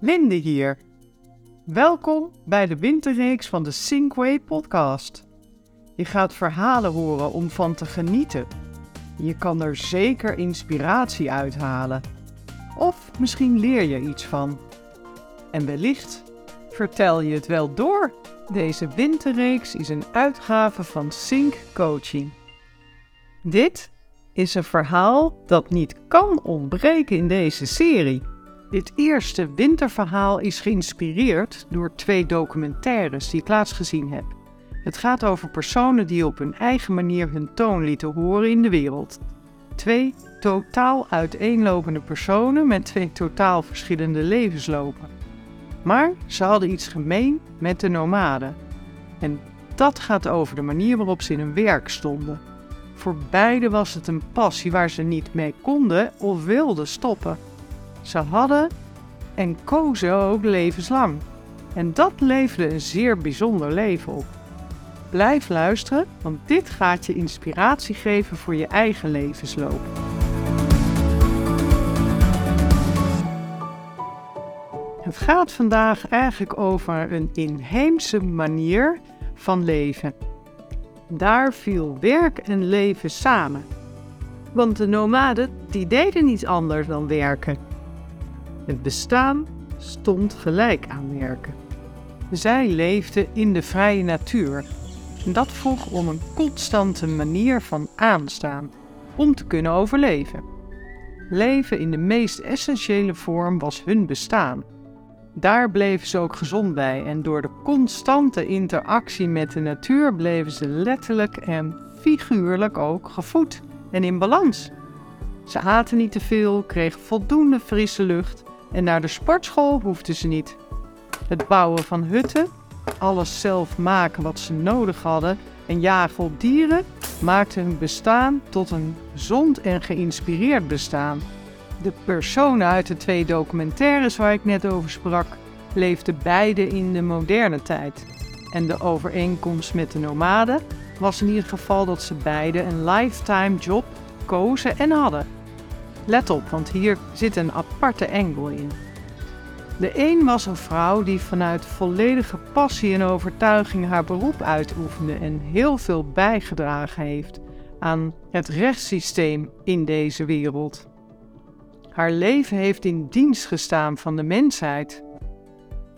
Linde hier. Welkom bij de winterreeks van de Sinkway podcast. Je gaat verhalen horen om van te genieten. Je kan er zeker inspiratie uithalen. Of misschien leer je iets van. En wellicht vertel je het wel door. Deze winterreeks is een uitgave van Sync Coaching. Dit is een verhaal dat niet kan ontbreken in deze serie. Dit eerste winterverhaal is geïnspireerd door twee documentaires die ik laatst gezien heb. Het gaat over personen die op hun eigen manier hun toon lieten horen in de wereld. Twee totaal uiteenlopende personen met twee totaal verschillende levenslopen. Maar ze hadden iets gemeen met de nomaden. En dat gaat over de manier waarop ze in hun werk stonden. Voor beide was het een passie waar ze niet mee konden of wilden stoppen. Ze hadden en kozen ook levenslang. En dat leverde een zeer bijzonder leven op. Blijf luisteren, want dit gaat je inspiratie geven voor je eigen levensloop. Het gaat vandaag eigenlijk over een inheemse manier van leven. Daar viel werk en leven samen. Want de nomaden die deden niet anders dan werken. Het bestaan stond gelijk aan werken. Zij leefden in de vrije natuur. Dat vroeg om een constante manier van aanstaan om te kunnen overleven. Leven in de meest essentiële vorm was hun bestaan. Daar bleven ze ook gezond bij en door de constante interactie met de natuur bleven ze letterlijk en figuurlijk ook gevoed en in balans. Ze aten niet te veel, kregen voldoende frisse lucht en naar de sportschool hoefden ze niet. Het bouwen van hutten, alles zelf maken wat ze nodig hadden en jagen op dieren maakte hun bestaan tot een gezond en geïnspireerd bestaan. De personen uit de twee documentaires waar ik net over sprak, leefden beide in de moderne tijd. En de overeenkomst met de nomaden was in ieder geval dat ze beide een lifetime job kozen en hadden. Let op, want hier zit een aparte engel in. De een was een vrouw die vanuit volledige passie en overtuiging haar beroep uitoefende en heel veel bijgedragen heeft aan het rechtssysteem in deze wereld. Haar leven heeft in dienst gestaan van de mensheid.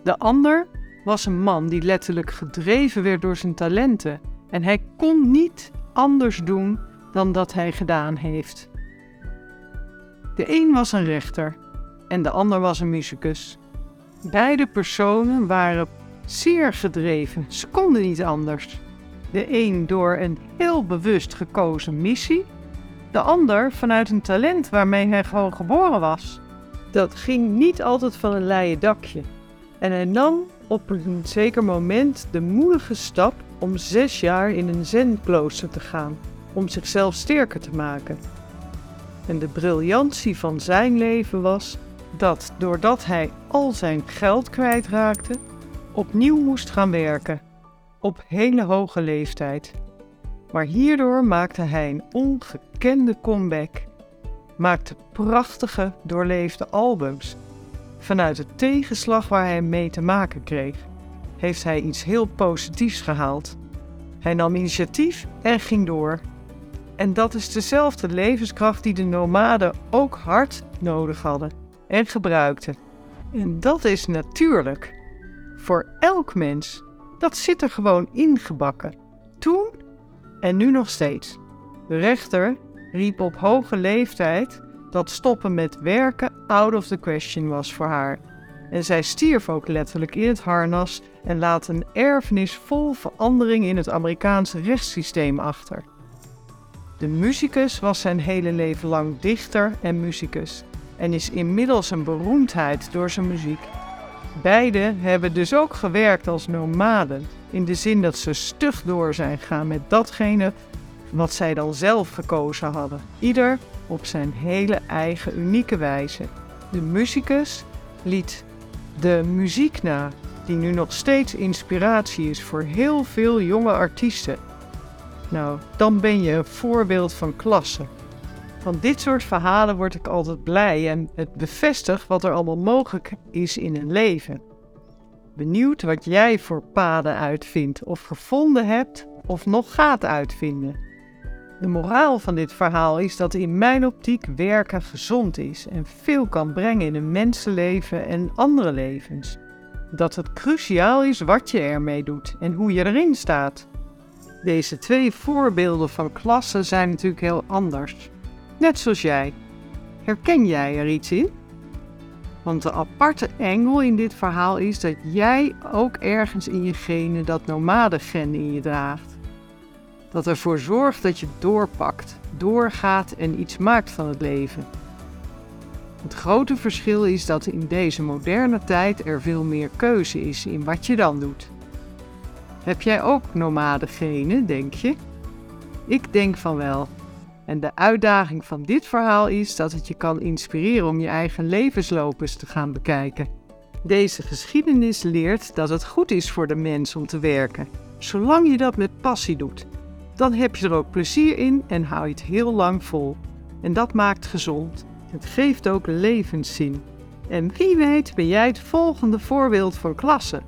De ander was een man die letterlijk gedreven werd door zijn talenten en hij kon niet anders doen dan dat hij gedaan heeft. De een was een rechter en de ander was een muzikus. Beide personen waren zeer gedreven, ze konden niet anders. De een door een heel bewust gekozen missie, de ander vanuit een talent waarmee hij gewoon geboren was. Dat ging niet altijd van een leien dakje. En hij nam op een zeker moment de moedige stap om zes jaar in een zenklooster te gaan, om zichzelf sterker te maken. En de briljantie van zijn leven was dat doordat hij al zijn geld kwijtraakte, opnieuw moest gaan werken, op hele hoge leeftijd. Maar hierdoor maakte hij een ongekende comeback, maakte prachtige, doorleefde albums. Vanuit de tegenslag waar hij mee te maken kreeg, heeft hij iets heel positiefs gehaald. Hij nam initiatief en ging door. En dat is dezelfde levenskracht die de nomaden ook hard nodig hadden en gebruikten. En dat is natuurlijk. Voor elk mens. Dat zit er gewoon ingebakken. Toen en nu nog steeds. De rechter riep op hoge leeftijd dat stoppen met werken out of the question was voor haar. En zij stierf ook letterlijk in het harnas en laat een erfenis vol verandering in het Amerikaanse rechtssysteem achter. De muzikus was zijn hele leven lang dichter en muzikus en is inmiddels een beroemdheid door zijn muziek. Beiden hebben dus ook gewerkt als nomaden, in de zin dat ze stug door zijn gegaan met datgene wat zij dan zelf gekozen hadden, ieder op zijn hele eigen unieke wijze. De muzikus liet de muziek na, die nu nog steeds inspiratie is voor heel veel jonge artiesten. Nou, dan ben je een voorbeeld van klasse. Van dit soort verhalen word ik altijd blij en het bevestigt wat er allemaal mogelijk is in een leven. Benieuwd wat jij voor paden uitvindt, of gevonden hebt of nog gaat uitvinden. De moraal van dit verhaal is dat in mijn optiek werken gezond is en veel kan brengen in een mensenleven en andere levens. Dat het cruciaal is wat je ermee doet en hoe je erin staat. Deze twee voorbeelden van klassen zijn natuurlijk heel anders. Net zoals jij. Herken jij er iets in? Want de aparte engel in dit verhaal is dat jij ook ergens in je genen dat nomadengen in je draagt. Dat ervoor zorgt dat je doorpakt, doorgaat en iets maakt van het leven. Het grote verschil is dat in deze moderne tijd er veel meer keuze is in wat je dan doet. Heb jij ook nomadengenen, denk je? Ik denk van wel. En de uitdaging van dit verhaal is dat het je kan inspireren om je eigen levensloop eens te gaan bekijken. Deze geschiedenis leert dat het goed is voor de mens om te werken, zolang je dat met passie doet. Dan heb je er ook plezier in en hou je het heel lang vol. En dat maakt gezond. Het geeft ook levenszin. En wie weet ben jij het volgende voorbeeld van klasse.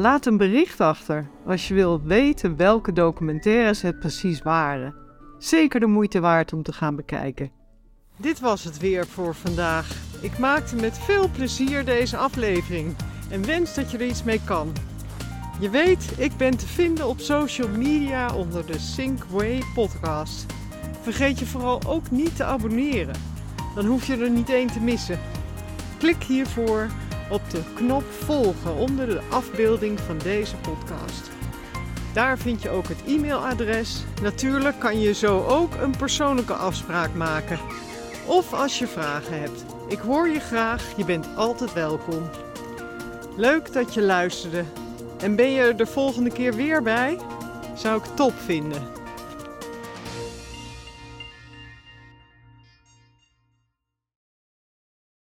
Laat een bericht achter als je wilt weten welke documentaires het precies waren. Zeker de moeite waard om te gaan bekijken. Dit was het weer voor vandaag. Ik maakte met veel plezier deze aflevering en wens dat je er iets mee kan. Je weet, ik ben te vinden op social media onder de Synkway podcast. Vergeet je vooral ook niet te abonneren. Dan hoef je er niet één te missen. Klik hiervoor op de knop volgen onder de afbeelding van deze podcast. Daar vind je ook het e-mailadres. Natuurlijk kan je zo ook een persoonlijke afspraak maken. Of als je vragen hebt. Ik hoor je graag, je bent altijd welkom. Leuk dat je luisterde. En ben je er de volgende keer weer bij? Zou ik top vinden.